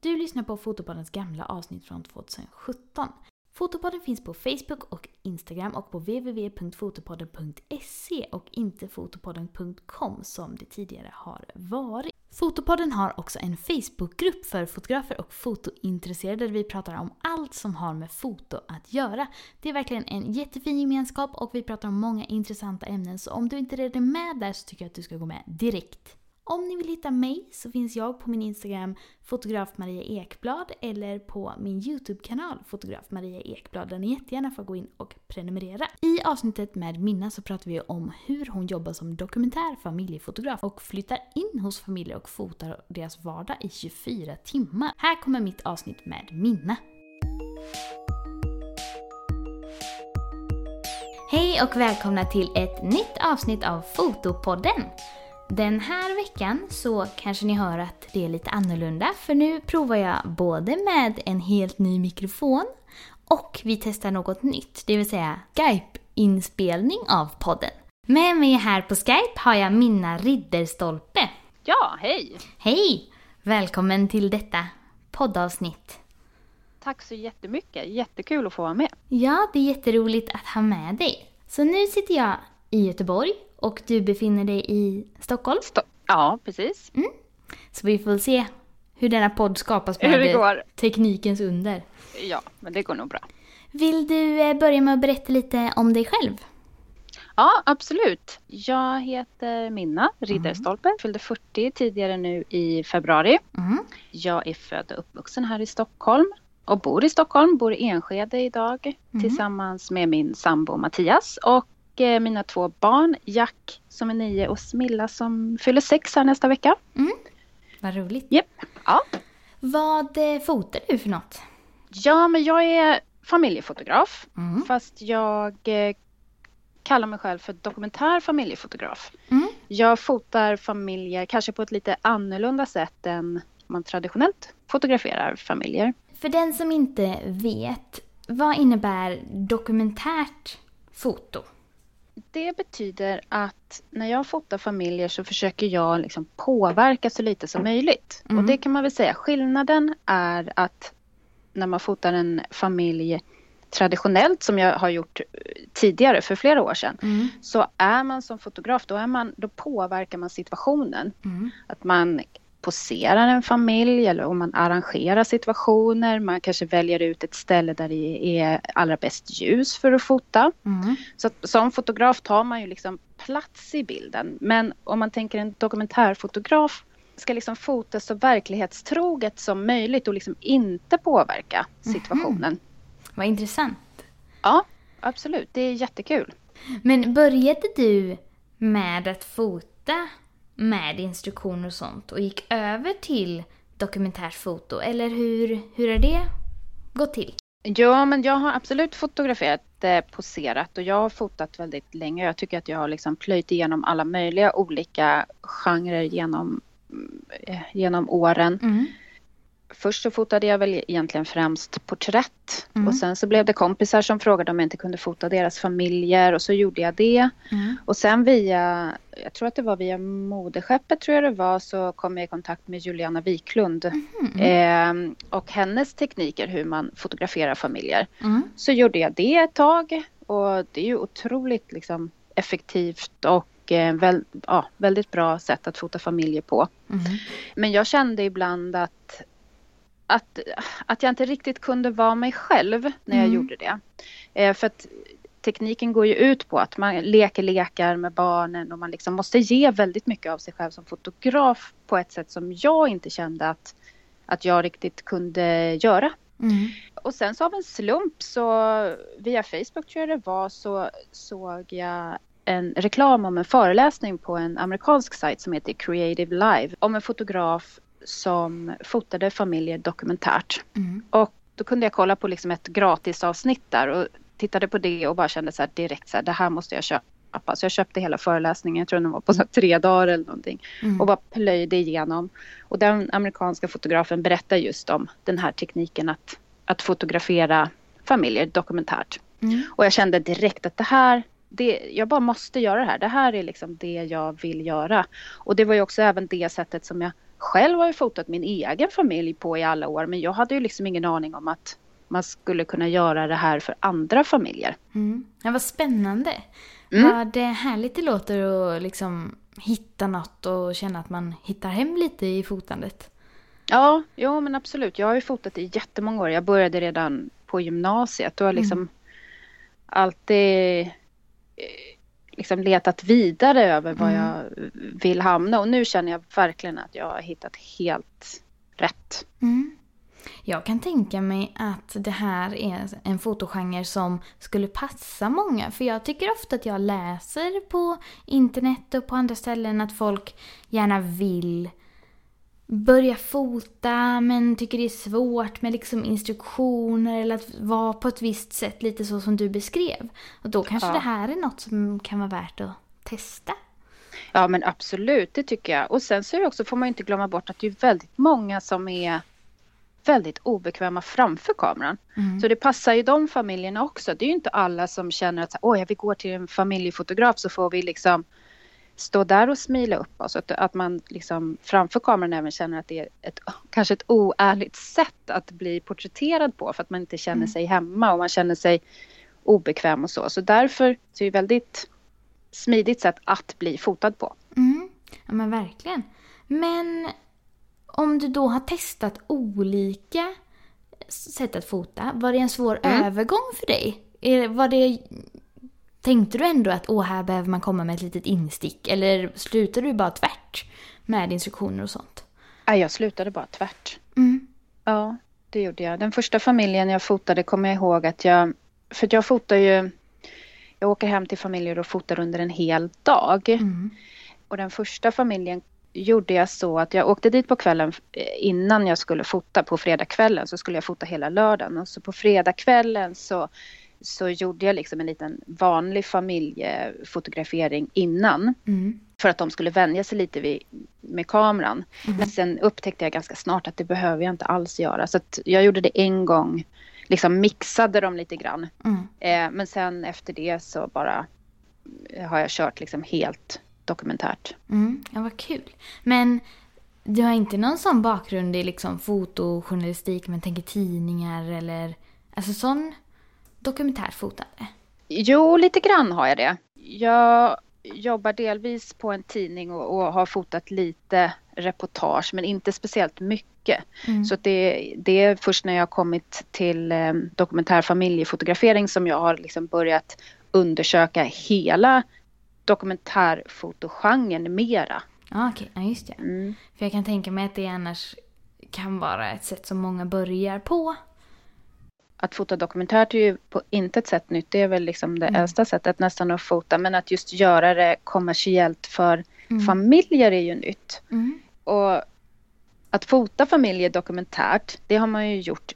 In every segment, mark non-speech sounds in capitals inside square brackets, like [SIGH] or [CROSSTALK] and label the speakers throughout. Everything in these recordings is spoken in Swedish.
Speaker 1: Du lyssnar på Fotopoddens gamla avsnitt från 2017. Fotopodden finns på Facebook och Instagram och på www.fotopodden.se och inte fotopodden.com som det tidigare har varit. Fotopodden har också en Facebookgrupp för fotografer och fotointresserade där vi pratar om allt som har med foto att göra. Det är verkligen en jättefin gemenskap och vi pratar om många intressanta ämnen så om du inte redan är med där så tycker jag att du ska gå med direkt. Om ni vill hitta mig så finns jag på min Instagram fotograf Maria Ekblad eller på min YouTube-kanal fotograf Maria Ekblad där ni jättegärna får gå in och prenumerera. I avsnittet med Minna så pratar vi om hur hon jobbar som dokumentär familjefotograf och flyttar in hos familjer och fotar deras vardag i 24 timmar. Här kommer mitt avsnitt med Minna. Hej och välkomna till ett nytt avsnitt av Fotopodden! Den här veckan så kanske ni hör att det är lite annorlunda för nu provar jag både med en helt ny mikrofon och vi testar något nytt, det vill säga Skype-inspelning av podden. Med mig här på Skype har jag Minna Ridderstolpe.
Speaker 2: Ja, hej!
Speaker 1: Hej! Välkommen till detta poddavsnitt.
Speaker 2: Tack så jättemycket, jättekul att få vara med.
Speaker 1: Ja, det är jätteroligt att ha med dig. Så nu sitter jag i Göteborg och du befinner dig i Stockholm.
Speaker 2: Sto ja, precis.
Speaker 1: Mm. Så vi får se hur denna podd skapas med teknikens under.
Speaker 2: Ja, men det går nog bra.
Speaker 1: Vill du eh, börja med att berätta lite om dig själv?
Speaker 2: Ja, absolut. Jag heter Minna Ridderstolpe, fyllde 40 tidigare nu i februari.
Speaker 1: Mm.
Speaker 2: Jag är född och uppvuxen här i Stockholm och bor i Stockholm, bor i Enskede idag tillsammans med min sambo Mattias och mina två barn, Jack som är nio och Smilla som fyller sex här nästa vecka.
Speaker 1: Vad roligt.
Speaker 2: Japp. Ja.
Speaker 1: Vad eh, fotar du för något?
Speaker 2: Ja, men jag är familjefotograf.
Speaker 1: Mm.
Speaker 2: Fast jag eh, kallar mig själv för dokumentär familjefotograf.
Speaker 1: Mm.
Speaker 2: Jag fotar familjer kanske på ett lite annorlunda sätt än man traditionellt fotograferar familjer.
Speaker 1: För den som inte vet, vad innebär dokumentärt foto?
Speaker 2: Det betyder att när jag fotar familjer så försöker jag liksom påverka så lite som möjligt.
Speaker 1: Mm.
Speaker 2: Och det kan man väl säga, skillnaden är att när man fotar en familj traditionellt som jag har gjort eh, tidigare för flera år sedan
Speaker 1: Mm.
Speaker 2: så är man som fotograf, då, är man, då påverkar man situationen.
Speaker 1: Mm.
Speaker 2: Att man poserar en familj eller om man arrangerar situationer. Man kanske väljer ut ett ställe där det är allra bäst ljus för att fota.
Speaker 1: Mm.
Speaker 2: Så att, som fotograf tar man ju liksom plats i bilden. Men om man tänker en dokumentärfotograf ska liksom fota så verklighetstroget som möjligt och liksom inte påverka situationen.
Speaker 1: Vad intressant.
Speaker 2: Ja, absolut. Det är jättekul.
Speaker 1: Men började du med att fota med instruktioner och sånt och gick över till dokumentärt foto? Eller hur, hur har det gått till?
Speaker 2: Ja, men jag har absolut fotograferat, eh, poserat och jag har fotat väldigt länge. Jag tycker att jag har liksom plöjt igenom alla möjliga olika genrer genom, mm, eh, genom åren.
Speaker 1: Mm.
Speaker 2: Först så fotade jag väl egentligen främst porträtt
Speaker 1: Mm.
Speaker 2: och sen så blev det kompisar som frågade om jag inte kunde fota deras familjer och så gjorde jag det.
Speaker 1: Mm.
Speaker 2: Och sen via, jag tror att det var via Modeskeppet tror jag det var, så kom jag i kontakt med Juliana Wiklund eh, och hennes tekniker hur man fotograferar familjer.
Speaker 1: Mm.
Speaker 2: Så gjorde jag det ett tag och det är ju otroligt liksom, effektivt och eh, väl, ja, väldigt bra sätt att fota familjer på.
Speaker 1: Mm.
Speaker 2: Men jag kände ibland att, att, att jag inte riktigt kunde vara mig själv när jag
Speaker 1: Mm.
Speaker 2: gjorde det. Eh, för att tekniken går ju ut på att man leker lekar med barnen och man liksom måste ge väldigt mycket av sig själv som fotograf på ett sätt som jag inte kände att, att jag riktigt kunde göra.
Speaker 1: Mm.
Speaker 2: Och sen så av en slump så via Facebook tror jag det var så såg jag en reklam om en föreläsning på en amerikansk sajt som heter Creative Live om en fotograf som fotade familjer dokumentärt.
Speaker 1: Mm.
Speaker 2: Och då kunde jag kolla på liksom ett gratisavsnitt där och tittade på det och bara kände så här direkt så här, det här måste jag köpa. Så jag köpte hela föreläsningen, jag tror den var på så tre dagar eller någonting.
Speaker 1: Mm.
Speaker 2: Och bara plöjde igenom. Och den amerikanska fotografen berättar just om den här tekniken att, att fotografera familjer dokumentärt.
Speaker 1: Mm.
Speaker 2: Och jag kände direkt att det här, det, jag bara måste göra det här. Det här är liksom det jag vill göra. Och det var ju också även det sättet som jag själv har jag fotat min egen familj på i alla år men jag hade ju liksom ingen aning om att man skulle kunna göra det här för andra familjer.
Speaker 1: Mm. Ja, vad spännande.
Speaker 2: Mm.
Speaker 1: Vad det härligt det låter att liksom hitta något och känna att man hittar hem lite i fotandet.
Speaker 2: Ja, jo men absolut. Jag har ju fotat i jättemånga år. Jag började redan på gymnasiet och har liksom
Speaker 1: Mm.
Speaker 2: alltid liksom letat vidare över var
Speaker 1: Mm.
Speaker 2: jag vill hamna och nu känner jag verkligen att jag har hittat helt rätt.
Speaker 1: Mm. Jag kan tänka mig att det här är en fotogenre som skulle passa många. För jag tycker ofta att jag läser på internet och på andra ställen att folk gärna vill börja fota men tycker det är svårt med liksom instruktioner eller att vara på ett visst sätt lite så som du beskrev. Och då kanske
Speaker 2: Ja.
Speaker 1: det här är något som kan vara värt att testa.
Speaker 2: Ja men absolut, det tycker jag. Och sen så är det också, får man inte glömma bort att det är väldigt många som är väldigt obekväma framför kameran.
Speaker 1: Mm.
Speaker 2: Så det passar ju de familjerna också. Det är ju inte alla som känner att åh, vi går till en familjefotograf så får vi liksom stå där och smila upp oss. Att, att man liksom framför kameran även känner att det är ett, kanske ett oärligt sätt att bli porträtterad på för att man inte känner
Speaker 1: Mm.
Speaker 2: sig hemma och man känner sig obekväm och så. Så därför så är det väldigt smidigt sätt att bli fotad på.
Speaker 1: Mm. Ja men verkligen. Men om du då har testat olika sätt att fota, var det en svår
Speaker 2: Mm.
Speaker 1: övergång för dig? Var det, tänkte du ändå att åh, här behöver man komma med ett litet instick? Eller slutade du bara tvärt med instruktioner och sånt?
Speaker 2: Nej, jag slutade bara tvärt.
Speaker 1: Mm.
Speaker 2: Ja, det gjorde jag. Den första familjen jag fotade kommer jag ihåg att jag... För att jag fotar ju... Jag åker hem till familjer och fotar under en hel dag.
Speaker 1: Mm.
Speaker 2: Och den första familjen gjorde jag så att jag åkte dit på kvällen eh, innan jag skulle fota. På fredagskvällen så skulle jag fota hela lördagen. Och så på fredagskvällen så, så gjorde jag liksom en liten vanlig familjefotografering innan.
Speaker 1: Mm.
Speaker 2: För att de skulle vänja sig lite vid, med kameran.
Speaker 1: Mhm.
Speaker 2: Men sen upptäckte jag ganska snart att det behöver jag inte alls göra. Så att jag gjorde det en gång. Liksom mixade dem lite grann.
Speaker 1: Mm.
Speaker 2: Eh, men sen efter det så bara eh, har jag kört liksom helt dokumentärt.
Speaker 1: Mm. Ja, vad kul. Men du har inte någon sån bakgrund i liksom fotojournalistik, men tänker tidningar eller alltså sån dokumentärfotande?
Speaker 2: Jo, lite grann har jag det. Jag jobbar delvis på en tidning och, och har fotat lite reportage men inte speciellt mycket.
Speaker 1: Mm.
Speaker 2: Så det, det är först när jag har kommit till eh, dokumentärfamiljefotografering som jag har liksom börjat undersöka hela dokumentärfotogenren mera.
Speaker 1: Ja, okej. Ja, just det.
Speaker 2: Mm.
Speaker 1: För jag kan tänka mig att det annars kan vara ett sätt som många börjar på.
Speaker 2: Att fota dokumentärt är ju på intet sätt nytt. Det är väl liksom det
Speaker 1: Mm.
Speaker 2: äldsta sättet nästan att fota. Men att just göra det kommersiellt för
Speaker 1: Mm.
Speaker 2: familjer är ju nytt.
Speaker 1: Mm.
Speaker 2: Och att fota familjer dokumentärt, det har man ju gjort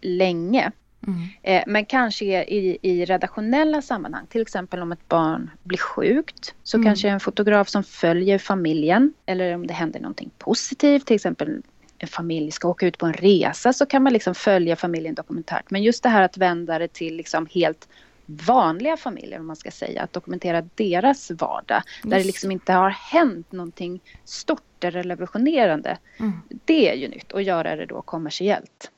Speaker 2: länge.
Speaker 1: Mm.
Speaker 2: Eh, men kanske i, i redaktionella sammanhang, till exempel om ett barn blir sjukt, så
Speaker 1: Mm.
Speaker 2: kanske en fotograf som följer familjen, eller om det händer någonting positivt, till exempel en familj ska åka ut på en resa, så kan man liksom följa familjen dokumentärt. Men just det här att vända det till liksom helt vanliga familjer, om man ska säga, att dokumentera deras vardag, där det liksom inte har hänt någonting stort eller revolutionerande.
Speaker 1: Mm.
Speaker 2: Det är ju nytt, och göra det då kommersiellt.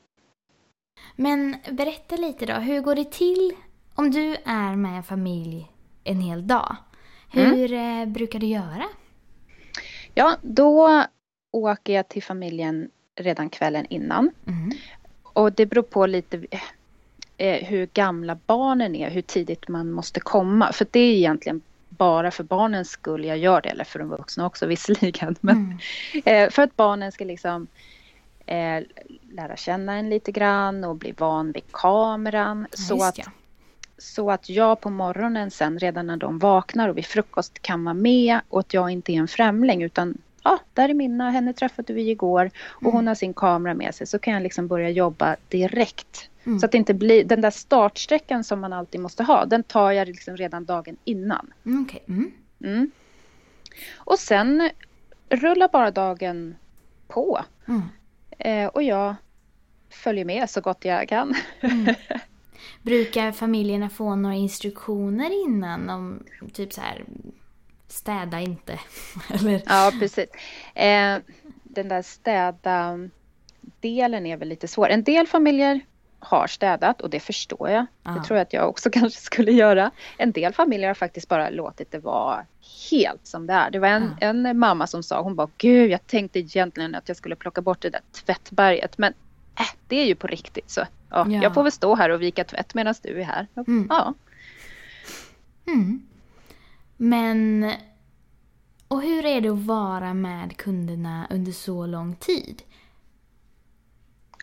Speaker 1: Men berätta lite då, hur går det till om du är med en familj en hel dag? Hur eh, brukar du göra?
Speaker 2: Ja, då åker jag till familjen redan kvällen innan.
Speaker 1: Mm.
Speaker 2: Och det beror på lite eh, hur gamla barnen är, hur tidigt man måste komma. För det är egentligen bara för barnens skull jag gör det, eller för de vuxna också visserligen. [LAUGHS] Men
Speaker 1: Mm.
Speaker 2: eh, för att barnen ska liksom eh, lära känna en lite grann och bli van vid kameran.
Speaker 1: Ja,
Speaker 2: så, att,
Speaker 1: ja.
Speaker 2: så att jag på morgonen sen, redan när de vaknar och vid frukost kan vara med och att jag inte är en främling utan ja, där är Minna, henne träffade vi igår och
Speaker 1: Mm.
Speaker 2: hon har sin kamera med sig så kan jag liksom börja jobba direkt.
Speaker 1: Mm.
Speaker 2: Så att det inte blir den där startsträckan som man alltid måste ha, den tar jag liksom redan dagen innan.
Speaker 1: Mm, Okej. Mm.
Speaker 2: Mm. Och sen rullar bara dagen på
Speaker 1: Mm.
Speaker 2: eh, och jag följer med så gott jag kan. [LAUGHS]
Speaker 1: Brukar familjerna få några instruktioner innan om typ så här städa inte? [LAUGHS] Eller?
Speaker 2: Ja, precis. Eh, den där städa delen är väl lite svår. En del familjer har städat och det förstår jag.
Speaker 1: Ja.
Speaker 2: Det tror jag att jag också [LAUGHS] kanske skulle göra. En del familjer har faktiskt bara låtit det vara helt som det är. Det var en, en mamma som sa, hon bara gud jag tänkte egentligen att jag skulle plocka bort det där tvättberget men äh, det är ju på riktigt så ja,
Speaker 1: Ja.
Speaker 2: jag får väl stå här och vika tvätt medan du är här.
Speaker 1: Mm.
Speaker 2: Ja.
Speaker 1: Mm. Men... Och hur är det att vara med kunderna under så lång tid?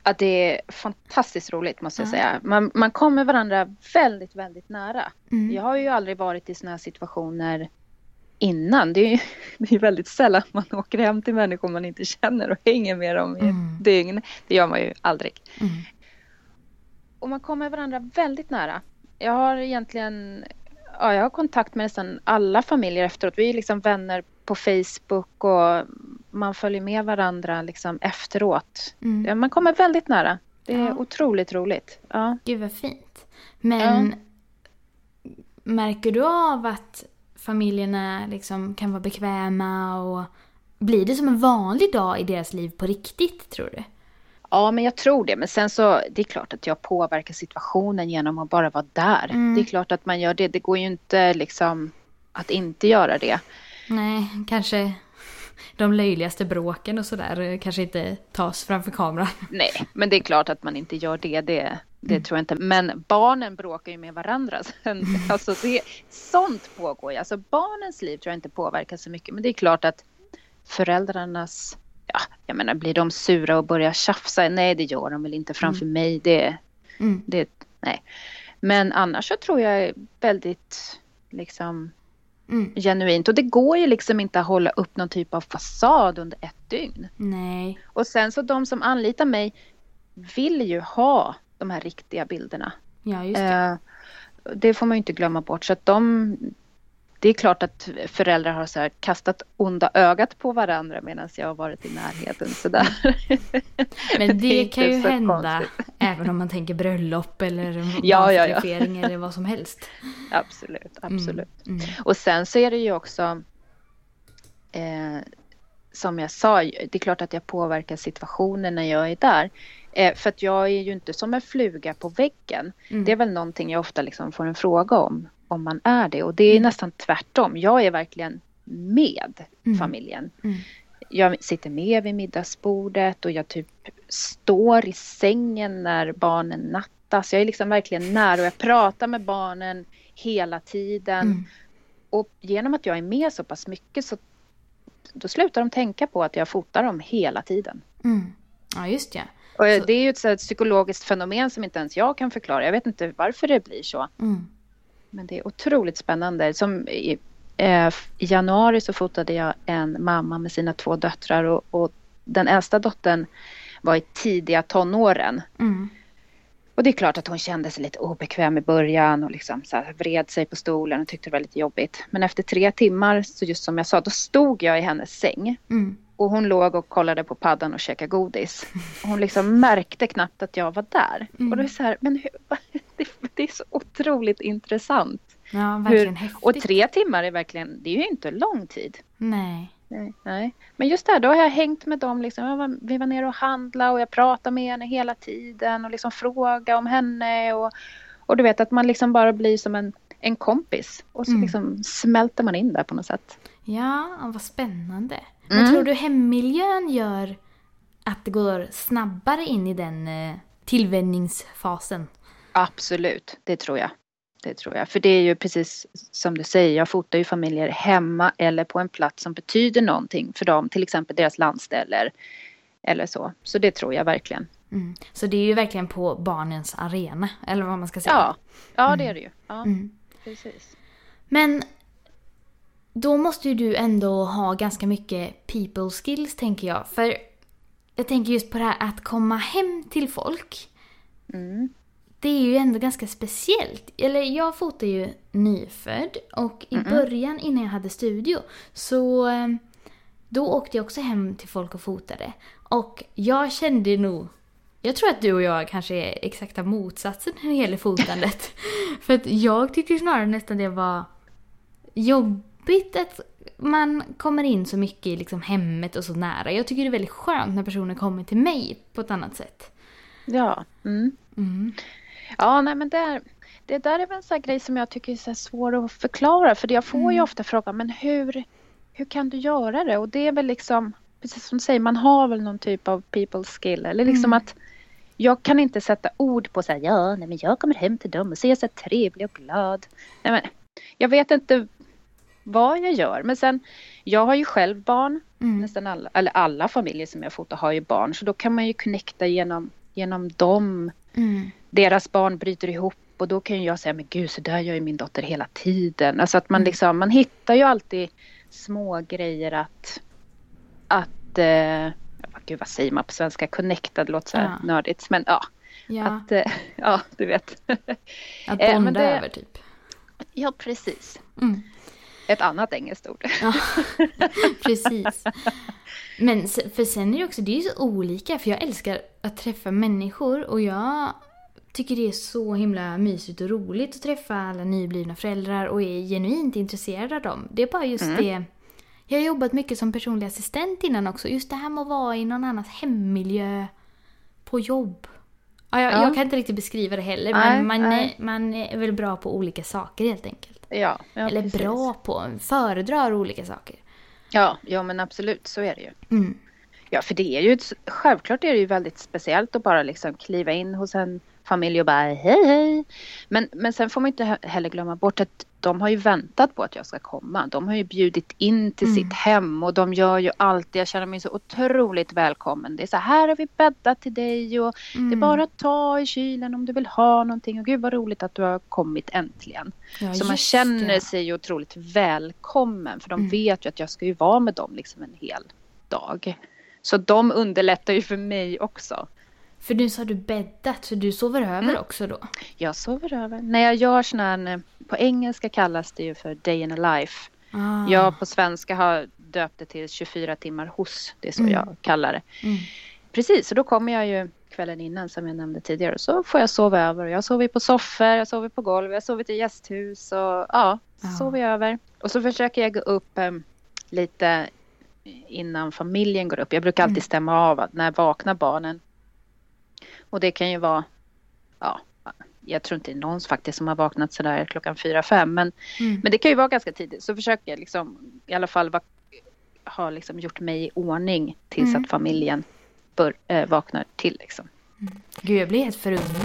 Speaker 2: Ja, det är fantastiskt roligt måste jag
Speaker 1: Ja.
Speaker 2: säga. Man, man kommer varandra väldigt, väldigt nära.
Speaker 1: Mm.
Speaker 2: Jag har ju aldrig varit i såna här situationer innan. Det är ju [LAUGHS] det är väldigt sällan man åker hem till människor man inte känner och hänger med dem i
Speaker 1: Mm.
Speaker 2: ett dygn. Det gör man ju aldrig.
Speaker 1: Mm.
Speaker 2: Och man kommer varandra väldigt nära. Jag har egentligen ja, jag har kontakt med nästan alla familjer efteråt. Vi är liksom vänner på Facebook och man följer med varandra liksom efteråt.
Speaker 1: Mm.
Speaker 2: Ja, Man kommer väldigt nära. Det är
Speaker 1: Ja.
Speaker 2: otroligt roligt. Ja.
Speaker 1: Gud vad fint. Men märker du av att familjerna liksom kan vara bekväma och blir det som en vanlig dag i deras liv på riktigt tror du?
Speaker 2: ja, men jag tror det. Men sen så, det är klart att jag påverkar situationen genom att bara vara där.
Speaker 1: Mm.
Speaker 2: Det är klart att man gör det. Det går ju inte liksom att inte göra det.
Speaker 1: Nej, kanske de löjligaste bråken och sådär kanske inte tas framför kameran.
Speaker 2: Nej, men det är klart att man inte gör det. Det, det tror jag inte. Men barnen bråkar ju med varandra. [LAUGHS] Alltså det, sånt pågår ju. Alltså barnens liv tror jag inte påverkar så mycket. Men det är klart att föräldrarnas... Ja, jag menar, blir de sura och börjar tjafsa? Nej, det gör de väl inte framför mig. Det,
Speaker 1: Mm.
Speaker 2: det, nej. Men annars så tror jag väldigt liksom
Speaker 1: Mm.
Speaker 2: genuint. Och det går ju liksom inte att hålla upp någon typ av fasad under ett dygn.
Speaker 1: Nej.
Speaker 2: Och sen så de som anlitar mig vill ju ha de här riktiga bilderna.
Speaker 1: Ja, just det.
Speaker 2: Eh, det får man ju inte glömma bort. Så att de, det är klart att föräldrar har så kastat onda ögat på varandra medan jag har varit i närheten. Så där. [LAUGHS]
Speaker 1: Men det,
Speaker 2: är
Speaker 1: kan ju hända
Speaker 2: konstigt.
Speaker 1: även om man tänker bröllop eller [LAUGHS]
Speaker 2: Ja, ja, ja.
Speaker 1: eller vad som helst. [LAUGHS]
Speaker 2: Absolut, absolut.
Speaker 1: Mm.
Speaker 2: Och sen så är det ju också eh, som jag sa, det är klart att jag påverkar situationen när jag är där. Eh, för att jag är ju inte som en fluga på väggen.
Speaker 1: Mm.
Speaker 2: Det är väl någonting jag ofta liksom får en fråga om, om man är det. Och det är nästan tvärtom. Jag är verkligen med
Speaker 1: Mm.
Speaker 2: familjen.
Speaker 1: Mm.
Speaker 2: Jag sitter med vid middagsbordet och jag typ står i sängen när barnen nattas. Jag är liksom verkligen nära och jag pratar med barnen hela tiden.
Speaker 1: Mm.
Speaker 2: Och genom att jag är med så pass mycket så då slutar de tänka på att jag fotar dem hela tiden.
Speaker 1: Mm. Ja, just det.
Speaker 2: Och det är ju ett, här, psykologiskt fenomen som inte ens jag kan förklara. Jag vet inte varför det blir så. Men det är otroligt spännande. Som i, eh, I januari så fotade jag en mamma med sina två döttrar och, och den äldsta dottern var i tidiga tonåren.
Speaker 1: Mm.
Speaker 2: Och det är klart att hon kände sig lite obekväm i början och liksom så här vred sig på stolen och tyckte det var lite jobbigt. Men efter tre timmar, så just som jag sa, då stod jag i hennes säng
Speaker 1: Mm.
Speaker 2: Och hon låg och kollade på paddan och käkade godis. Och hon liksom märkte knappt att jag var där.
Speaker 1: Mm.
Speaker 2: Och det är så här, men hur, [LAUGHS] det, det är så otroligt intressant.
Speaker 1: Ja, verkligen
Speaker 2: Hur, och tre timmar är verkligen, det är ju inte lång tid.
Speaker 1: Nej.
Speaker 2: Nej, nej. Men just där, då har jag hängt med dem. Liksom. Var, vi var nere och handlade och jag pratade med henne hela tiden och liksom frågade om henne. Och, och du vet att man liksom bara blir som en, en kompis. Och så
Speaker 1: Mm.
Speaker 2: liksom smälter man in där på något sätt.
Speaker 1: Ja, vad spännande. Men
Speaker 2: Mm.
Speaker 1: tror du hemmiljön gör att det går snabbare in i den eh, tillvänjningsfasen?
Speaker 2: Absolut, det tror jag. Det tror jag. För det är ju precis som du säger, jag fotar ju familjer hemma eller på en plats som betyder någonting för dem. Till exempel deras landställe eller, eller så. Så det tror jag verkligen.
Speaker 1: Mm. Så det är ju verkligen på barnens arena, eller vad man ska säga.
Speaker 2: Ja, ja det är det ju. Ja,
Speaker 1: Mm.
Speaker 2: precis.
Speaker 1: Men då måste ju du ändå ha ganska mycket people skills tänker jag. För jag tänker just på det här att komma hem till folk.
Speaker 2: Mm.
Speaker 1: Det är ju ändå ganska speciellt. Eller jag fotar ju nyfödd och i början innan jag hade studio så eh, då åkte jag också hem till folk och fotade. Och jag kände nog jag tror att du och jag kanske är exakta motsatsen när det gäller fotandet. [LAUGHS] För att jag tyckte snarare nästan det var jobbigt att man kommer in så mycket i liksom hemmet och så nära. Jag tycker det är väldigt skönt när personer kommer till mig på ett annat sätt.
Speaker 2: Ja. Mm.
Speaker 1: Mm.
Speaker 2: Ja, nej men det, det där är väl en sån grej som jag tycker är så svår att förklara. För jag får ju
Speaker 1: Mm.
Speaker 2: ofta frågan, men hur, hur kan du göra det? Och det är väl liksom, precis som du säger, man har väl någon typ av people skill. Eller liksom
Speaker 1: Mm.
Speaker 2: att jag kan inte sätta ord på så här, ja, nej men jag kommer hem till dem och ser så här trevlig och glad. Nej, men, jag vet inte vad jag gör. Men sen, jag har ju själv barn.
Speaker 1: Mm.
Speaker 2: Nästan alla, eller alla familjer som jag fotar har ju barn. Så då kan man ju connecta genom, genom dem.
Speaker 1: Mm.
Speaker 2: Deras barn bryter ihop och då kan jag säga, men gud så där gör ju min dotter hela tiden. Alltså att man
Speaker 1: Mm.
Speaker 2: liksom, man hittar ju alltid små grejer att, att eh, gud vad säger man på svenska, connectad låter så här
Speaker 1: Ja.
Speaker 2: nördigt. Men ja,
Speaker 1: Ja,
Speaker 2: att, eh, [LAUGHS] ja du vet.
Speaker 1: att
Speaker 2: eh,
Speaker 1: bonda
Speaker 2: det-
Speaker 1: över typ.
Speaker 2: ja precis.
Speaker 1: Mm.
Speaker 2: Ett annat engelskt ord.
Speaker 1: Ja, [LAUGHS] precis. Men för sen är det också, det är ju så olika för jag älskar att träffa människor och jag tycker det är så himla mysigt och roligt att träffa alla nyblivna föräldrar och är genuint intresserad av dem. Det är bara just
Speaker 2: Mm.
Speaker 1: det. Jag har jobbat mycket som personlig assistent innan också. Just det här med att vara i någon annans hemmiljö på jobb. Ja, jag,
Speaker 2: Ja.
Speaker 1: jag kan inte riktigt beskriva det heller
Speaker 2: Nej,
Speaker 1: men man,
Speaker 2: nej.
Speaker 1: Man är väl bra på olika saker helt enkelt.
Speaker 2: Ja, ja
Speaker 1: Eller
Speaker 2: precis.
Speaker 1: bra på, föredrar olika saker.
Speaker 2: Ja, ja men absolut så är det ju.
Speaker 1: Mm.
Speaker 2: Ja, för det är ju självklart är det ju väldigt speciellt att bara liksom kliva in hos en familj och bara hej hej. Men, men sen får man inte he- heller glömma bort att de har ju väntat på att jag ska komma. De har ju bjudit in till
Speaker 1: Mm.
Speaker 2: sitt hem och de gör ju alltid, jag känner mig så otroligt välkommen. Det är så här har vi bäddat till dig och det är
Speaker 1: Mm.
Speaker 2: bara att ta i kylen om du vill ha någonting. Och gud vad roligt att du har kommit äntligen.
Speaker 1: Ja,
Speaker 2: Så man känner
Speaker 1: det.
Speaker 2: sig ju otroligt välkommen för de
Speaker 1: Mm.
Speaker 2: vet ju att jag ska ju vara med dem liksom en hel dag. Så de underlättar ju för mig också.
Speaker 1: För nu sa du bäddat, så du sover över
Speaker 2: Mm.
Speaker 1: också då?
Speaker 2: Jag sover över. När jag gör sån här, på engelska kallas det ju för day in a life.
Speaker 1: Ah.
Speaker 2: Jag på svenska har döpt det till 24 timmar hos, det är så
Speaker 1: Mm.
Speaker 2: jag kallar det.
Speaker 1: Mm.
Speaker 2: Precis, så då kommer jag ju kvällen innan som jag nämnde tidigare. Så får jag sova över. Jag sover på soffor, jag sover på golv, jag sover i gästhus och ja,
Speaker 1: Ja.
Speaker 2: sover jag över. Och så försöker jag gå upp eh, lite innan familjen går upp. Jag brukar alltid
Speaker 1: Mm.
Speaker 2: stämma av att när vaknar barnen. Och det kan ju vara, ja, jag tror inte det är någon faktiskt som har vaknat sådär klockan fyra, fem. Men,
Speaker 1: Mm.
Speaker 2: men det kan ju vara ganska tidigt. Så försöker jag liksom i alla fall va- ha liksom gjort mig i ordning tills
Speaker 1: Mm.
Speaker 2: att familjen bör, äh, vaknar till. Liksom.
Speaker 1: Gud, jag blir helt förundrad.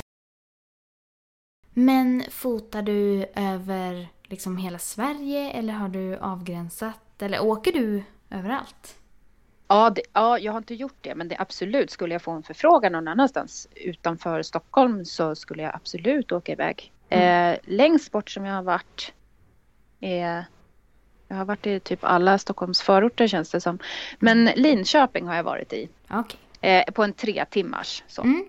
Speaker 1: Men fotar du över liksom hela Sverige eller har du avgränsat? Eller åker du överallt?
Speaker 2: Ja, det, ja, jag har inte gjort det, men det absolut. Skulle jag få en förfrågan någon annanstans utanför Stockholm så skulle jag absolut åka iväg.
Speaker 1: Mm.
Speaker 2: Eh, längst bort som jag har varit är... Jag har varit i typ alla Stockholms förorter känns det som. Men Linköping har jag varit i.
Speaker 1: Okej.
Speaker 2: Eh, på en tre timmars. Så.
Speaker 1: Mm.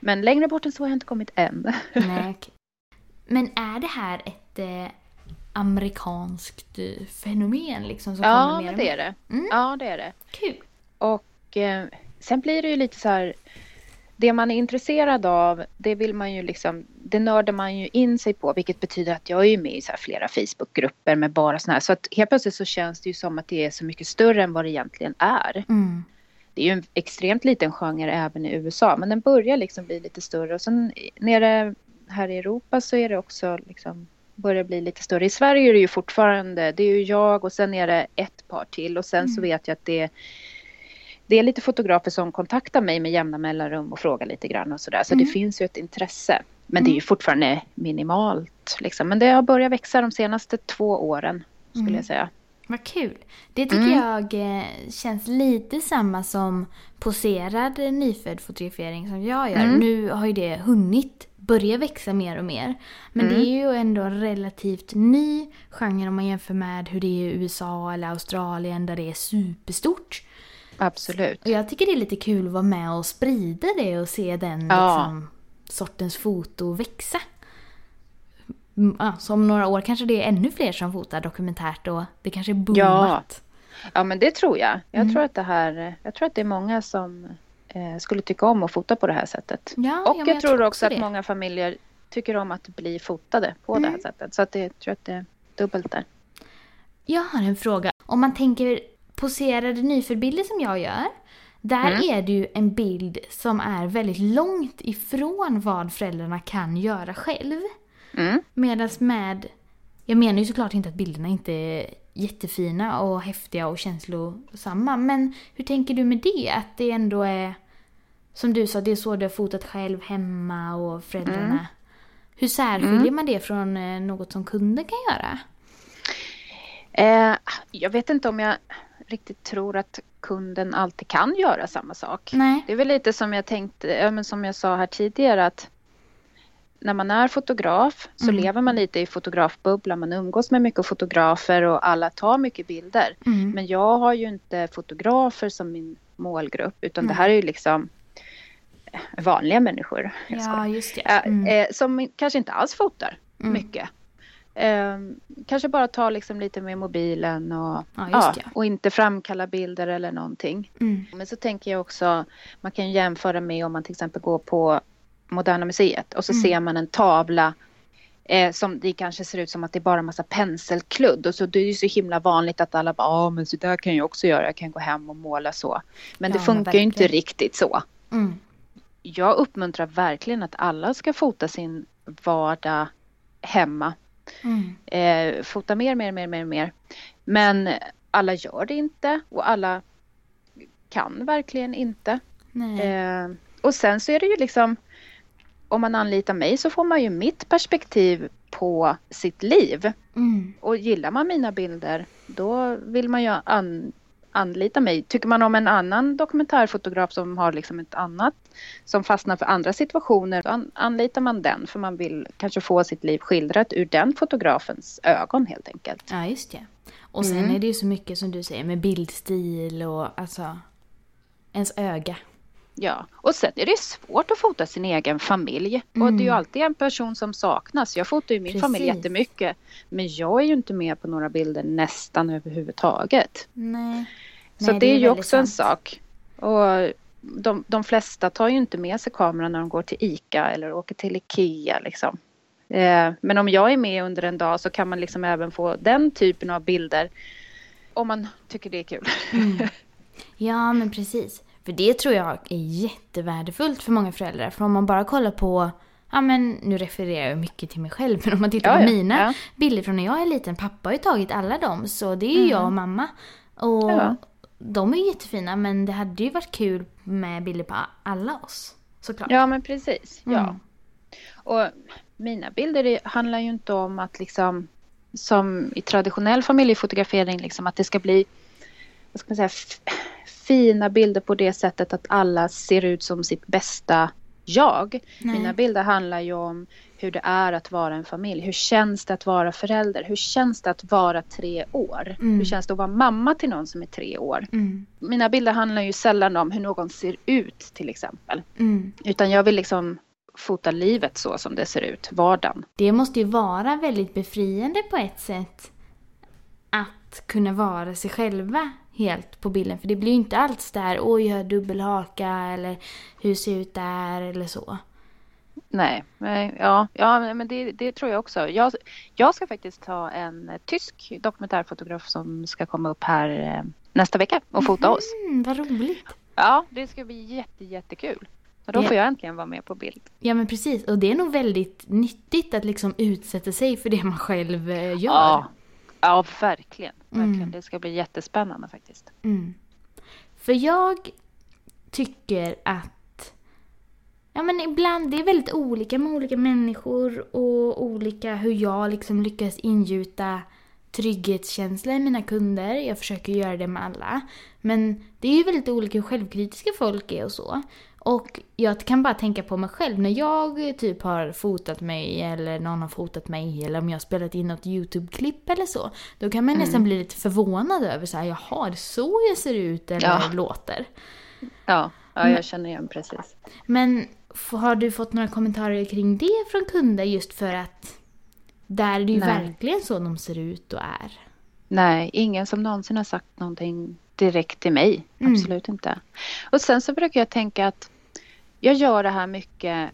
Speaker 2: Men längre bort än så har jag inte kommit än.
Speaker 1: Nej, okej. Men är det här ett eh, amerikanskt eh, fenomen liksom som
Speaker 2: ja,
Speaker 1: kommer mer och
Speaker 2: det är det.
Speaker 1: Mm.
Speaker 2: Ja, det är det.
Speaker 1: Kul.
Speaker 2: Och eh, sen blir det ju lite så här. Det man är intresserad av, det vill man ju liksom, det nördar man ju in sig på, vilket betyder att jag är ju med i så flera Facebookgrupper med bara såna här. Så att helt plötsligt så känns det ju som att det är så mycket större än vad det egentligen är.
Speaker 1: Mm.
Speaker 2: Det är ju en extremt liten genre även i USA, men den börjar liksom bli lite större. Och sen nere här i Europa så är det också liksom börjar bli lite större. I Sverige är det ju fortfarande, det är ju jag och sen är det ett par till och sen så
Speaker 1: Mm.
Speaker 2: vet jag att det det är lite fotografer som kontaktar mig med jämna mellanrum och frågar lite grann och sådär. Så
Speaker 1: Mm.
Speaker 2: det finns ju ett intresse. Men det är ju
Speaker 1: Mm.
Speaker 2: fortfarande minimalt. Liksom. Men det har börjat växa de senaste två åren skulle
Speaker 1: Mm.
Speaker 2: jag säga.
Speaker 1: Vad kul. Det tycker
Speaker 2: Mm.
Speaker 1: jag eh, känns lite samma som poserad nyfödd fotografering som jag gör.
Speaker 2: Mm.
Speaker 1: Nu har ju det hunnit börja växa mer och mer. Men
Speaker 2: Mm.
Speaker 1: det är ju ändå en relativt ny genre om man jämför med hur det är i USA eller Australien där det är superstort.
Speaker 2: Absolut.
Speaker 1: Och jag tycker det är lite kul att vara med och sprida det och se den
Speaker 2: Ja.
Speaker 1: liksom, sortens foto växa. Mm, Ja, så om några år kanske det är ännu fler som fotar dokumentärt och det kanske är boomat.
Speaker 2: Ja men det tror jag. Jag
Speaker 1: Mm.
Speaker 2: tror att det här, jag tror att det är många som skulle tycka om att fota på det här sättet.
Speaker 1: Ja,
Speaker 2: och
Speaker 1: ja,
Speaker 2: jag,
Speaker 1: men
Speaker 2: tror också att
Speaker 1: det.
Speaker 2: många familjer tycker om att bli fotade på det här
Speaker 1: Mm.
Speaker 2: sättet. Så att det, jag tror att det är dubbelt där.
Speaker 1: Jag har en fråga. Om man tänker poserade nyförbilder som jag gör. Där
Speaker 2: Mm.
Speaker 1: är det ju en bild som är väldigt långt ifrån vad föräldrarna kan göra själv.
Speaker 2: Mm.
Speaker 1: Medan med, jag menar ju såklart inte att bilderna inte jättefina och häftiga och känslosamma. Men hur tänker du med det? Att det ändå är, som du sa, det är så du har fotat själv hemma och föräldrarna.
Speaker 2: Mm.
Speaker 1: Hur särskiljer man det från eh, något som kunden kan göra?
Speaker 2: Eh, jag vet inte om jag riktigt tror att kunden alltid kan göra samma sak.
Speaker 1: Nej.
Speaker 2: Det är väl lite som jag tänkte, ja, men som jag sa här tidigare att när man är fotograf så
Speaker 1: Mm.
Speaker 2: lever man lite i fotografbubblan. Man umgås med mycket fotografer och alla tar mycket bilder.
Speaker 1: Mm.
Speaker 2: Men jag har ju inte fotografer som min målgrupp utan det
Speaker 1: Nej.
Speaker 2: här är ju liksom eh, vanliga människor.
Speaker 1: Ja, just det.
Speaker 2: Eh,
Speaker 1: Mm.
Speaker 2: eh, som kanske inte alls fotar
Speaker 1: Mm.
Speaker 2: mycket. Eh, kanske bara tar liksom lite med mobilen och,
Speaker 1: Ja, det.
Speaker 2: och inte framkalla bilder eller någonting.
Speaker 1: Mm.
Speaker 2: Men så tänker jag också, man kan jämföra med om man till exempel går på Moderna Museet och så
Speaker 1: Mm.
Speaker 2: ser man en tavla eh, som det kanske ser ut som att det är bara en massa penselkludd och så det är ju så himla vanligt att alla bara, ja men så där kan jag också göra, jag kan gå hem och måla så. Men det
Speaker 1: Ja, men
Speaker 2: funkar ju inte riktigt så.
Speaker 1: Mm.
Speaker 2: Jag uppmuntrar verkligen att alla ska fota sin vardag hemma.
Speaker 1: Mm.
Speaker 2: Eh, fota mer, mer, mer, mer, mer. Men alla gör det inte och alla kan verkligen inte. Eh, och sen så är det ju liksom om man anlitar mig så får man ju mitt perspektiv på sitt liv.
Speaker 1: Mm.
Speaker 2: Och gillar man mina bilder då vill man ju an, anlita mig. Tycker man om en annan dokumentärfotograf som har liksom ett annat som fastnar för andra situationer, då an, anlitar man den för man vill kanske få sitt liv skildrat ur den fotografens ögon helt enkelt.
Speaker 1: Ja, just det. Och sen
Speaker 2: Mm.
Speaker 1: är det ju så mycket som du säger med bildstil och alltså ens öga.
Speaker 2: Ja, och sen är det svårt att fota sin egen familj. Och det är ju alltid en person som saknas. Jag fotar ju min
Speaker 1: Precis.
Speaker 2: familj jättemycket. Men jag är ju inte med på några bilder nästan överhuvudtaget.
Speaker 1: Nej.
Speaker 2: Så
Speaker 1: Nej,
Speaker 2: det är, ju
Speaker 1: väldigt
Speaker 2: också en
Speaker 1: sant.
Speaker 2: sak. Och de, de flesta tar ju inte med sig kameran när de går till ICA eller åker till IKEA liksom. Eh, men om jag är med under en dag så kan man liksom även få den typen av bilder. Om man tycker det är kul. [LAUGHS]
Speaker 1: Ja, men precis. För det tror jag är jättevärdefullt för många föräldrar. För om man bara kollar på, ja men nu refererar jag mycket till mig själv, [LAUGHS] men om man tittar
Speaker 2: Ja,
Speaker 1: på
Speaker 2: ja,
Speaker 1: mina
Speaker 2: ja.
Speaker 1: bilder från när jag är liten. Pappa har ju tagit alla dem, så det är ju jag och mamma. Och
Speaker 2: Mm.
Speaker 1: De är ju jättefina, men det hade ju varit kul med bilder på alla oss. Såklart.
Speaker 2: Ja men precis. Ja.
Speaker 1: Mm.
Speaker 2: Och mina bilder handlar ju inte om att liksom som i traditionell familjefotografering liksom att det ska bli vad ska man säga, fina bilder på det sättet att alla ser ut som sitt bästa jag.
Speaker 1: Nej.
Speaker 2: Mina bilder handlar ju om hur det är att vara en familj. Hur känns det att vara förälder? Hur känns det att vara tre år?
Speaker 1: Mm.
Speaker 2: Hur känns det att vara mamma till någon som är tre år?
Speaker 1: Mm.
Speaker 2: Mina bilder handlar ju sällan om hur någon ser ut till exempel.
Speaker 1: Mm.
Speaker 2: Utan jag vill liksom fota livet så som det ser ut, vardagen.
Speaker 1: Det måste ju vara väldigt befriande på ett sätt att kunna vara sig själva helt på bilden. För det blir ju inte alls där, oj jag har dubbelhaka eller hur ser ut där eller så.
Speaker 2: Nej, nej, ja, ja men det, det tror jag också. Jag, jag ska faktiskt ha en tysk dokumentärfotograf som ska komma upp här eh, nästa vecka och fota oss.
Speaker 1: Mm, vad roligt.
Speaker 2: Ja, det ska bli jätte, jättekul. Så då
Speaker 1: Det-
Speaker 2: får jag äntligen vara med på bild.
Speaker 1: Ja men precis, och det är nog väldigt nyttigt att liksom utsätta sig för det man själv eh, gör.
Speaker 2: Ja, ja verkligen. verkligen.
Speaker 1: Mm.
Speaker 2: Det ska bli jättespännande faktiskt.
Speaker 1: Mm. För jag tycker att Ja men ibland, det är väldigt olika med olika människor och olika hur jag liksom lyckas ingjuta trygghetskänsla i mina kunder. Jag försöker göra det med alla. Men det är ju väldigt olika hur självkritiska folk är och så. Och jag kan bara tänka på mig själv när jag typ har fotat mig eller någon har fotat mig eller om jag har spelat in något YouTube-klipp eller så. Då kan man nästan bli lite förvånad över så här, jaha, är det så jag ser ut eller
Speaker 2: Ja.
Speaker 1: låter?
Speaker 2: Ja, ja jag känner igen precis.
Speaker 1: Men har du fått några kommentarer kring det från kunder just för att där är det ju
Speaker 2: Nej.
Speaker 1: verkligen så de ser ut och är?
Speaker 2: Nej, ingen som någonsin har sagt någonting direkt till mig.
Speaker 1: Mm.
Speaker 2: Absolut inte. Och sen så brukar jag tänka att jag gör det här mycket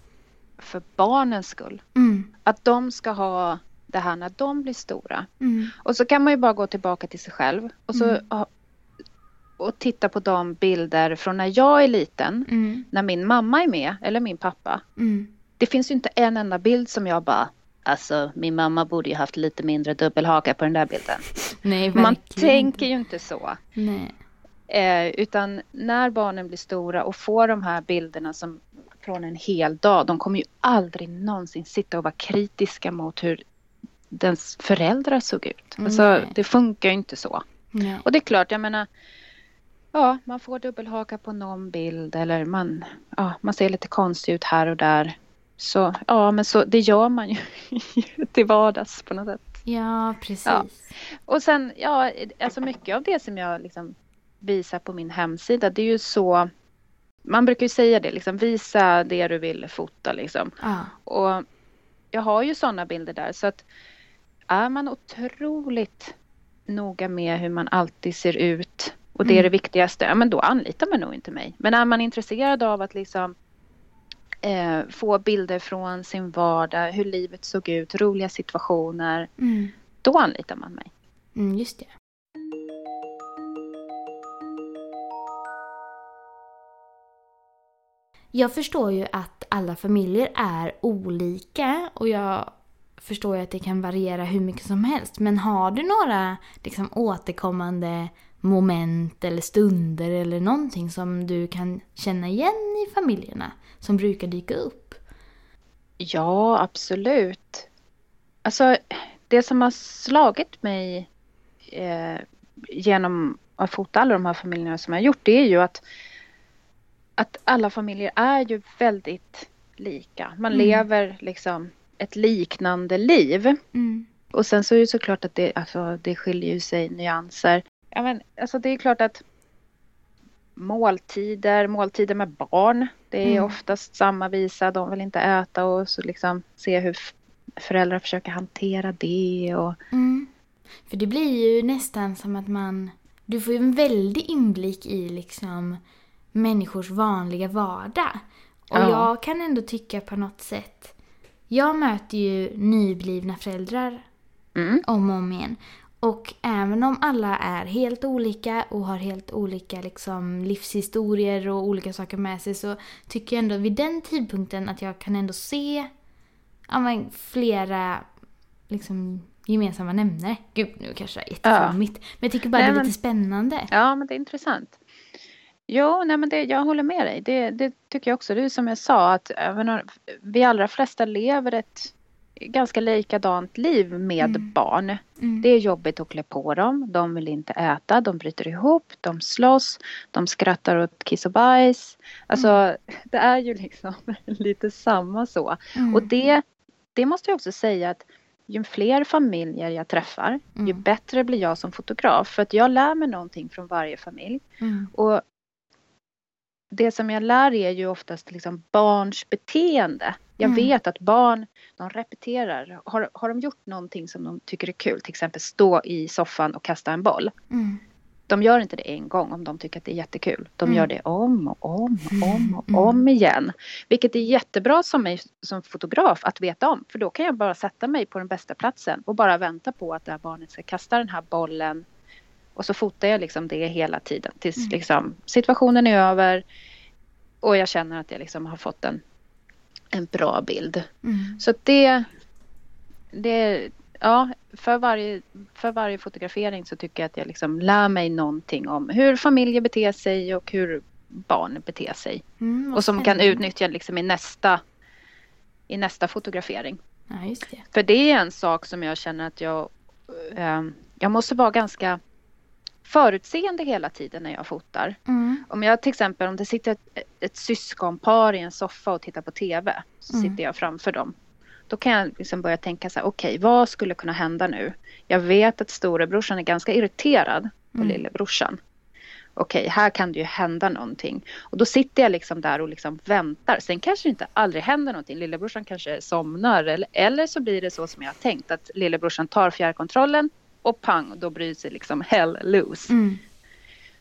Speaker 2: för barnens skull.
Speaker 1: Mm.
Speaker 2: Att de ska ha det här när de blir stora.
Speaker 1: Mm.
Speaker 2: Och så kan man ju bara gå tillbaka till sig själv och, så,
Speaker 1: Mm.
Speaker 2: och titta på de bilder från när jag är liten,
Speaker 1: Mm.
Speaker 2: när min mamma är med eller min pappa.
Speaker 1: Mm.
Speaker 2: Det finns ju inte en enda bild som jag bara Alltså min mamma borde ju haft lite mindre dubbelhaka på den där bilden.
Speaker 1: Nej,
Speaker 2: Man tänker ju inte så.
Speaker 1: Nej.
Speaker 2: Eh, utan när barnen blir stora och får de här bilderna som från en hel dag. De kommer ju aldrig någonsin sitta och vara kritiska mot hur dens föräldrar såg ut. Alltså,
Speaker 1: Nej.
Speaker 2: det funkar ju inte så.
Speaker 1: Nej.
Speaker 2: Och det är klart, jag menar. Ja, man får dubbelhaka på någon bild eller man, ja, man ser lite konstig ut här och där. Så ja, men så, det gör man ju [LAUGHS] till vardags på något sätt.
Speaker 1: Ja, precis.
Speaker 2: Ja. Och sen, ja, alltså mycket av det som jag liksom visar på min hemsida, det är ju så... Man brukar ju säga det, liksom, visa det du vill fota liksom.
Speaker 1: Ja.
Speaker 2: Och jag har ju sådana bilder där, så att är man otroligt noga med hur man alltid ser ut och det är
Speaker 1: Mm.
Speaker 2: det viktigaste, ja men då anlitar man nog inte mig. Men är man intresserad av att liksom eh, få bilder från sin vardag, hur livet såg ut, roliga situationer,
Speaker 1: Mm.
Speaker 2: då anlitar man mig.
Speaker 1: Mm, just det. Jag förstår ju att alla familjer är olika och jag förstår ju att det kan variera hur mycket som helst. Men har du några liksom, återkommande moment eller stunder eller någonting som du kan känna igen i familjerna som brukar dyka upp?
Speaker 2: Ja, absolut. Alltså, det som har slagit mig eh, genom att fota alla de här familjerna som jag har gjort, det är ju att, att alla familjer är ju väldigt lika. Man
Speaker 1: Mm.
Speaker 2: lever liksom ett liknande liv.
Speaker 1: Mm.
Speaker 2: Och sen så är det såklart att det, alltså, det skiljer ju sig nyanser. Ja, men, alltså, det är klart att måltider, måltider med barn, det är
Speaker 1: Mm.
Speaker 2: oftast samma visa. De vill inte äta och så liksom se hur föräldrar försöker hantera det. Och,
Speaker 1: Mm. För det blir ju nästan som att man... Du får ju en väldig inblick i liksom människors vanliga vardag. Och
Speaker 2: Ja.
Speaker 1: jag kan ändå tycka på något sätt... Jag möter ju nyblivna föräldrar
Speaker 2: mm,
Speaker 1: om och om igen. Och även om alla är helt olika och har helt olika liksom, livshistorier och olika saker med sig så tycker jag ändå vid den tidpunkten att jag kan ändå se ja, men, flera liksom, gemensamma nämnare. Gud, nu kanske det är jätteflummigt. Men jag tycker bara
Speaker 2: Nej,
Speaker 1: det är
Speaker 2: men-
Speaker 1: lite spännande.
Speaker 2: ja, men det är intressant. Jo, nej, men det, jag håller med dig. Det, det tycker jag också. Det är som jag sa att även om vi allra flesta lever ett ganska likadant liv med
Speaker 1: Mm.
Speaker 2: barn.
Speaker 1: Mm.
Speaker 2: Det är jobbigt att klä på dem. De vill inte äta. De bryter ihop. De slåss. De skrattar åt kiss och bajs. Alltså, [LAUGHS] det är ju liksom [LAUGHS] lite samma så.
Speaker 1: Mm.
Speaker 2: Och det, det måste jag också säga att ju fler familjer jag träffar, ju
Speaker 1: Mm.
Speaker 2: bättre blir jag som fotograf. För att jag lär mig någonting från varje familj.
Speaker 1: Mm.
Speaker 2: Och det som jag lär är ju oftast liksom barns beteende. Jag
Speaker 1: Mm.
Speaker 2: vet att barn, de repeterar. Har, har de gjort någonting som de tycker är kul, till exempel stå i soffan och kasta en boll.
Speaker 1: Mm.
Speaker 2: De gör inte det en gång om de tycker att det är jättekul. De
Speaker 1: Mm.
Speaker 2: gör det om och om och om och
Speaker 1: Mm.
Speaker 2: om igen. Vilket är jättebra som mig som fotograf att veta om. För då kan jag bara sätta mig på den bästa platsen och bara vänta på att det här barnet ska kasta den här bollen. Och så fotar jag liksom det hela tiden tills
Speaker 1: Mm.
Speaker 2: liksom situationen är över. Och jag känner att jag liksom har fått en, en bra bild.
Speaker 1: Mm.
Speaker 2: Så det, det ja, för varje, för varje fotografering så tycker jag att jag liksom lär mig någonting om hur familjer beter sig och hur barn beter sig.
Speaker 1: Mm,
Speaker 2: Och som kan utnyttja liksom i nästa, i nästa fotografering.
Speaker 1: Ja, det.
Speaker 2: För det är en sak som jag känner att jag, eh, jag måste vara ganska förutseende hela tiden när jag fotar.
Speaker 1: Mm.
Speaker 2: Om jag till exempel, om det sitter ett, ett syskonpar i en soffa och tittar på TV, så
Speaker 1: Mm.
Speaker 2: sitter jag framför dem. Då kan jag liksom börja tänka så här, okej, vad skulle kunna hända nu? Jag vet att storebrorsan är ganska irriterad på
Speaker 1: Mm.
Speaker 2: lillebrorsan. Okej, här kan det ju hända någonting. Och då sitter jag liksom där och liksom väntar. Sen kanske det inte aldrig händer någonting. Lillebrorsan kanske somnar. Eller, eller så blir det så som jag har tänkt. Att lillebrorsan tar fjärrkontrollen och pang, då bryr sig liksom hell loose.
Speaker 1: Mm.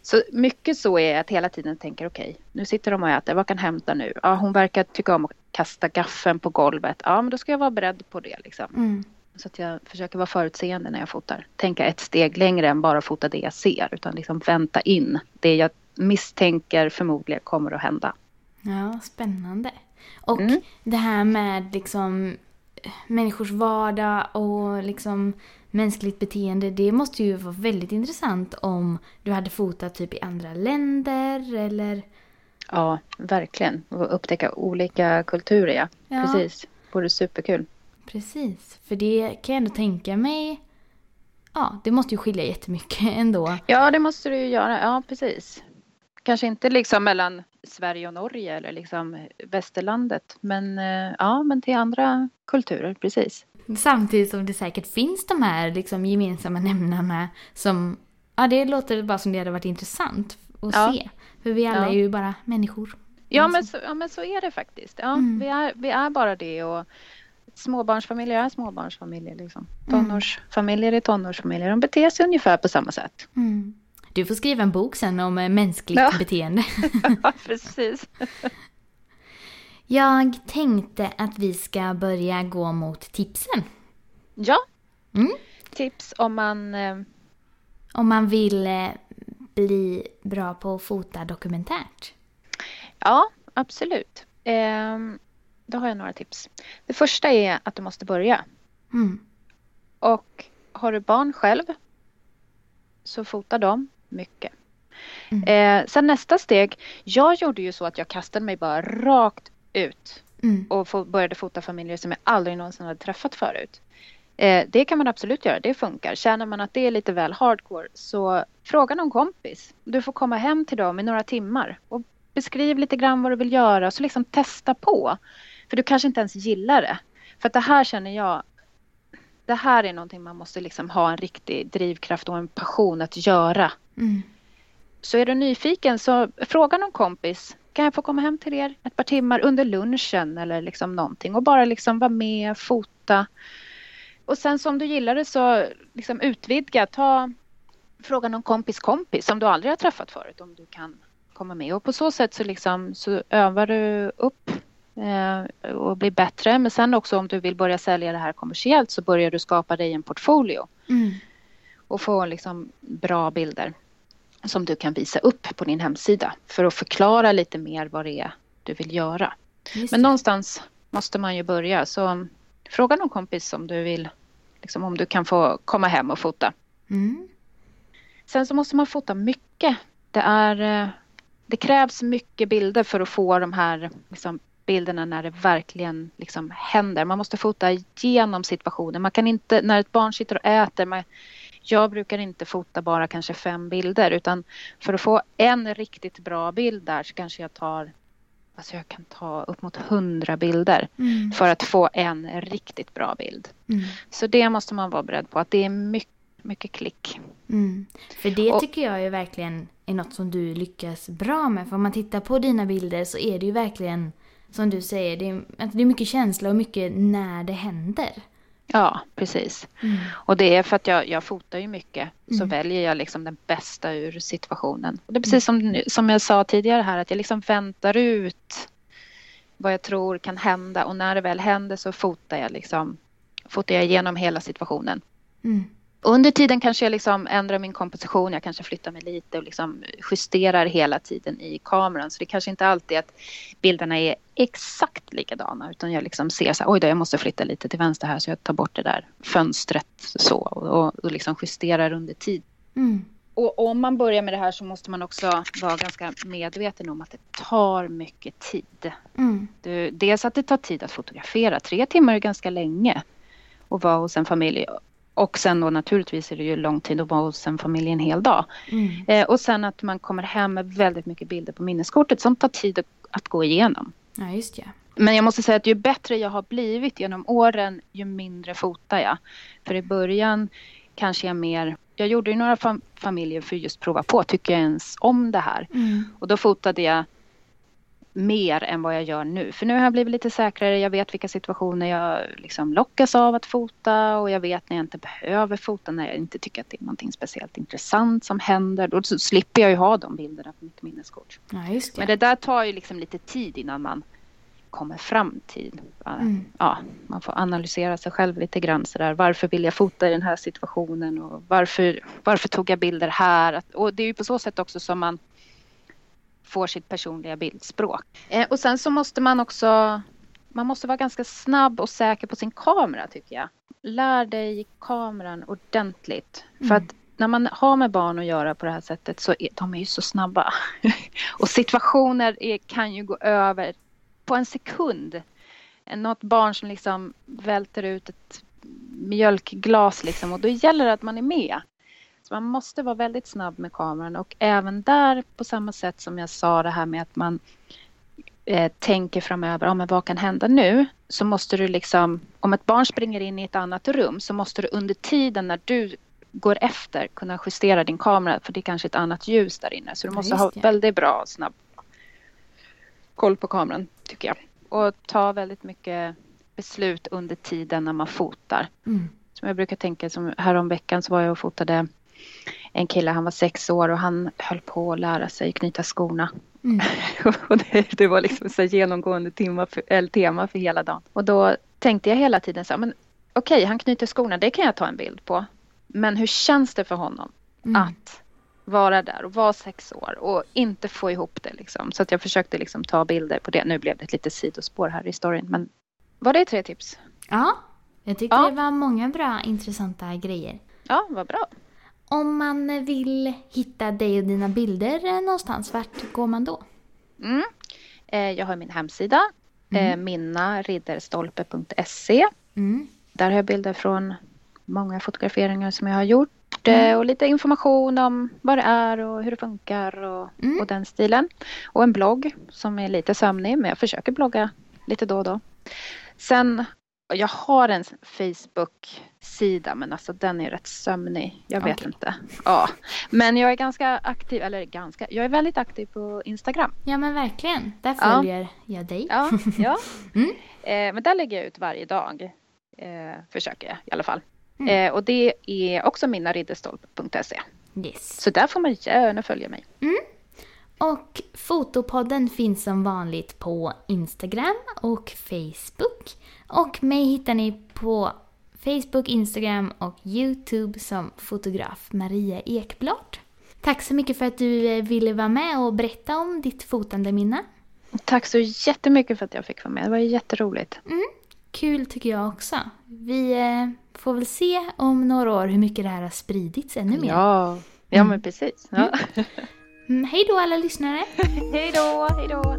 Speaker 2: Så mycket så är att hela tiden tänker okej, nu sitter de och äter, vad kan hända nu? Ja, hon verkar tycka om att kasta gaffeln på golvet. Ja, men då ska jag vara beredd på det liksom.
Speaker 1: Mm.
Speaker 2: Så att jag försöker vara förutseende när jag fotar. Tänka ett steg längre än bara fota det jag ser. Utan liksom vänta in det jag misstänker förmodligen kommer att hända.
Speaker 1: Ja, spännande. Och mm. det här med liksom människors vardag och liksom mänskligt beteende, det måste ju vara väldigt intressant om du hade fotat typ i andra länder eller?
Speaker 2: Ja, verkligen. Och upptäcka olika kulturer, ja. ja. Precis. Vore superkul.
Speaker 1: Precis, för det kan jag ändå tänka mig Ja, det måste ju skilja jättemycket [LAUGHS] ändå.
Speaker 2: Ja, det måste du ju göra. Ja, precis. Kanske inte liksom mellan Sverige och Norge eller liksom västerlandet. Men eh, ja, men till andra kulturer, precis.
Speaker 1: Samtidigt som det säkert finns de här liksom gemensamma nämnarna som, ja det låter bara som det hade varit intressant att ja. se. För vi alla ja. är ju bara människor.
Speaker 2: Ja men, så, ja men så är det faktiskt. Ja, mm. vi, är, vi är bara det och småbarnsfamiljer är småbarnsfamiljer. Liksom. Mm. Tonårsfamiljer är tonårsfamiljer. De beter sig ungefär på samma sätt.
Speaker 1: Mm. Du får skriva en bok sen om eh, mänskligt ja. beteende. [LAUGHS]
Speaker 2: ja, precis.
Speaker 1: Jag tänkte att vi ska börja gå mot tipsen.
Speaker 2: Ja. Mm. Tips om man... Eh...
Speaker 1: Om man vill eh, bli bra på att fota dokumentärt.
Speaker 2: Ja, absolut. Eh, då har jag några tips. Det första är att du måste börja. Mm. Och har du barn själv så fota dem mycket. Mm. Eh, sen nästa steg. Jag gjorde ju så att jag kastade mig bara rakt ut mm. och började fota familjer som jag aldrig någonsin hade träffat förut. Eh, det kan man absolut göra, det funkar. Känner man att det är lite väl hardcore så fråga någon kompis. Du får komma hem till dem i några timmar och beskriv lite grann vad du vill göra så liksom testa på. För du kanske inte ens gillar det. För att det här känner jag det här är någonting man måste liksom ha en riktig drivkraft och en passion att göra. Mm. Så är du nyfiken så fråga någon kompis. Kan jag få komma hem till er ett par timmar under lunchen eller liksom någonting och bara liksom vara med, fota. Och sen så om du gillar det så liksom utvidga, ta fråga någon kompis kompis som du aldrig har träffat förut om du kan komma med och på så sätt så liksom så övar du upp eh, och blir bättre. Men sen också om du vill börja sälja det här kommersiellt så börjar du skapa dig en portfolio. Mm. Och få liksom bra bilder som du kan visa upp på din hemsida för att förklara lite mer vad det är du vill göra. Men någonstans måste man ju börja så fråga någon kompis om du vill, liksom om du kan få komma hem och fota. Mm. Sen så måste man fota mycket. Det, är, eh, det krävs mycket bilder för att få de här liksom, bilderna när det verkligen liksom händer. Man måste fota igenom situationen. Man kan inte, när ett barn sitter och äter, man, jag brukar inte fota bara kanske fem bilder utan för att få en riktigt bra bild där så kanske jag tar Alltså jag kan ta upp mot hundra bilder mm. för att få en riktigt bra bild. Mm. Så det måste man vara beredd på, att det är mycket, mycket klick.
Speaker 1: Mm. För det och, tycker jag är verkligen är något som du lyckas bra med. För om man tittar på dina bilder så är det ju verkligen som du säger, det är, det är mycket känsla och mycket när det händer.
Speaker 2: Ja, precis. Mm. Och det är för att jag, jag fotar ju mycket mm. så väljer jag liksom den bästa ur situationen. Och det är precis mm. som, som jag sa tidigare här att jag liksom väntar ut vad jag tror kan hända och när det väl händer så fotar jag liksom fotar jag igenom hela situationen. Mm under tiden kanske jag liksom ändrar min komposition, jag kanske flyttar mig lite och liksom justerar hela tiden i kameran. Så det kanske inte alltid är att bilderna är exakt likadana utan jag liksom ser så här, oj då, jag måste flytta lite till vänster här så jag tar bort det där fönstret så och, och liksom justerar under tid. Mm. Och om man börjar med det här så måste man också vara ganska medveten om att det tar mycket tid. Mm. Du, dels att det tar tid att fotografera, tre timmar är ganska länge att vara hos en familj och sen då naturligtvis är det ju lång tid att vara hos en familj en hel dag. Mm. Eh, och sen att man kommer hem med väldigt mycket bilder på minneskortet som tar tid att, att gå igenom.
Speaker 1: Ja, just det.
Speaker 2: Men jag måste säga att ju bättre jag har blivit genom åren, ju mindre fotar jag. För i början kanske jag mer... Jag gjorde ju några fam familjer för just prova på, tycker jag ens om det här? Mm. Och då fotade jag mer än vad jag gör nu. För nu har jag blivit lite säkrare. Jag vet vilka situationer jag liksom lockas av att fota och jag vet när jag inte behöver fota, när jag inte tycker att det är någonting speciellt intressant som händer. Då slipper jag ju ha de bilderna på mitt minneskort.
Speaker 1: Ja, det.
Speaker 2: Men det där tar ju liksom lite tid innan man kommer fram till. Mm. Ja, man får analysera sig själv lite grann sådär. Varför vill jag fota i den här situationen och varför, varför tog jag bilder här? Och det är ju på så sätt också som man får sitt personliga bildspråk. Eh, och sen så måste man också man måste vara ganska snabb och säker på sin kamera tycker jag. Lär dig kameran ordentligt. Mm. För att när man har med barn att göra på det här sättet så är de är ju så snabba. [LAUGHS] och situationer är, kan ju gå över på en sekund. Något barn som liksom välter ut ett mjölkglas liksom och då gäller det att man är med. Så man måste vara väldigt snabb med kameran och även där på samma sätt som jag sa det här med att man eh, tänker framöver, ja, men vad kan hända nu? Så måste du liksom, om ett barn springer in i ett annat rum så måste du under tiden när du går efter kunna justera din kamera för det är kanske ett annat ljus där inne. Så du måste ja, ha väldigt bra och snabb koll på kameran tycker jag. Och ta väldigt mycket beslut under tiden när man fotar. Mm. Som jag brukar tänka, som häromveckan så var jag och fotade en kille, han var sex år och han höll på att lära sig knyta skorna. Mm. [LAUGHS] och det, det, var liksom så genomgående tema för, eller tema för hela dagen. Och då tänkte jag hela tiden så här, men okej, okay, han knyter skorna, det kan jag ta en bild på. Men hur känns det för honom mm. att vara där och vara sex år och inte få ihop det liksom. Så att jag försökte liksom ta bilder på det. Nu blev det ett litet sidospår här i storyn, men var det tre tips?
Speaker 1: Ja, jag tyckte ja. det var många bra intressanta grejer.
Speaker 2: Ja, vad bra.
Speaker 1: Om man vill hitta dig och dina bilder någonstans, vart går man då?
Speaker 2: Mm. Eh, jag har min hemsida, mm. Eh, minnaridderstolpe.se. Mm. Där har jag bilder från många fotograferingar som jag har gjort mm. och lite information om vad det är och hur det funkar och, mm. och den stilen. Och en blogg som är lite sömnig men jag försöker blogga lite då och då. Sen jag har en Facebook-sida men alltså den är rätt sömnig. Jag vet okay. inte. Ja. Men jag är ganska aktiv, eller ganska, jag är väldigt aktiv på Instagram.
Speaker 1: Ja men verkligen. Där följer ja. jag dig.
Speaker 2: Ja, ja. [LAUGHS] mm. eh, men där lägger jag ut varje dag. Eh, försöker jag i alla fall. Mm. Eh, och det är också minaridderstolpe.se.
Speaker 1: Yes.
Speaker 2: Så där får man gärna följa mig.
Speaker 1: Mm. Och Fotopodden finns som vanligt på Instagram och Facebook. Och mig hittar ni på Facebook, Instagram och Youtube som fotograf Maria Ekblad. Tack så mycket för att du eh, ville vara med och berätta om ditt fotande minne.
Speaker 2: Tack så jättemycket för att jag fick vara med. Det var jätteroligt.
Speaker 1: Mm. Kul tycker jag också. Vi eh, får väl se om några år hur mycket det här har spridits ännu mer.
Speaker 2: Ja, ja mm. men precis. Ja.
Speaker 1: Mm. mm hej då alla lyssnare. [LAUGHS]
Speaker 2: hej då, hej då.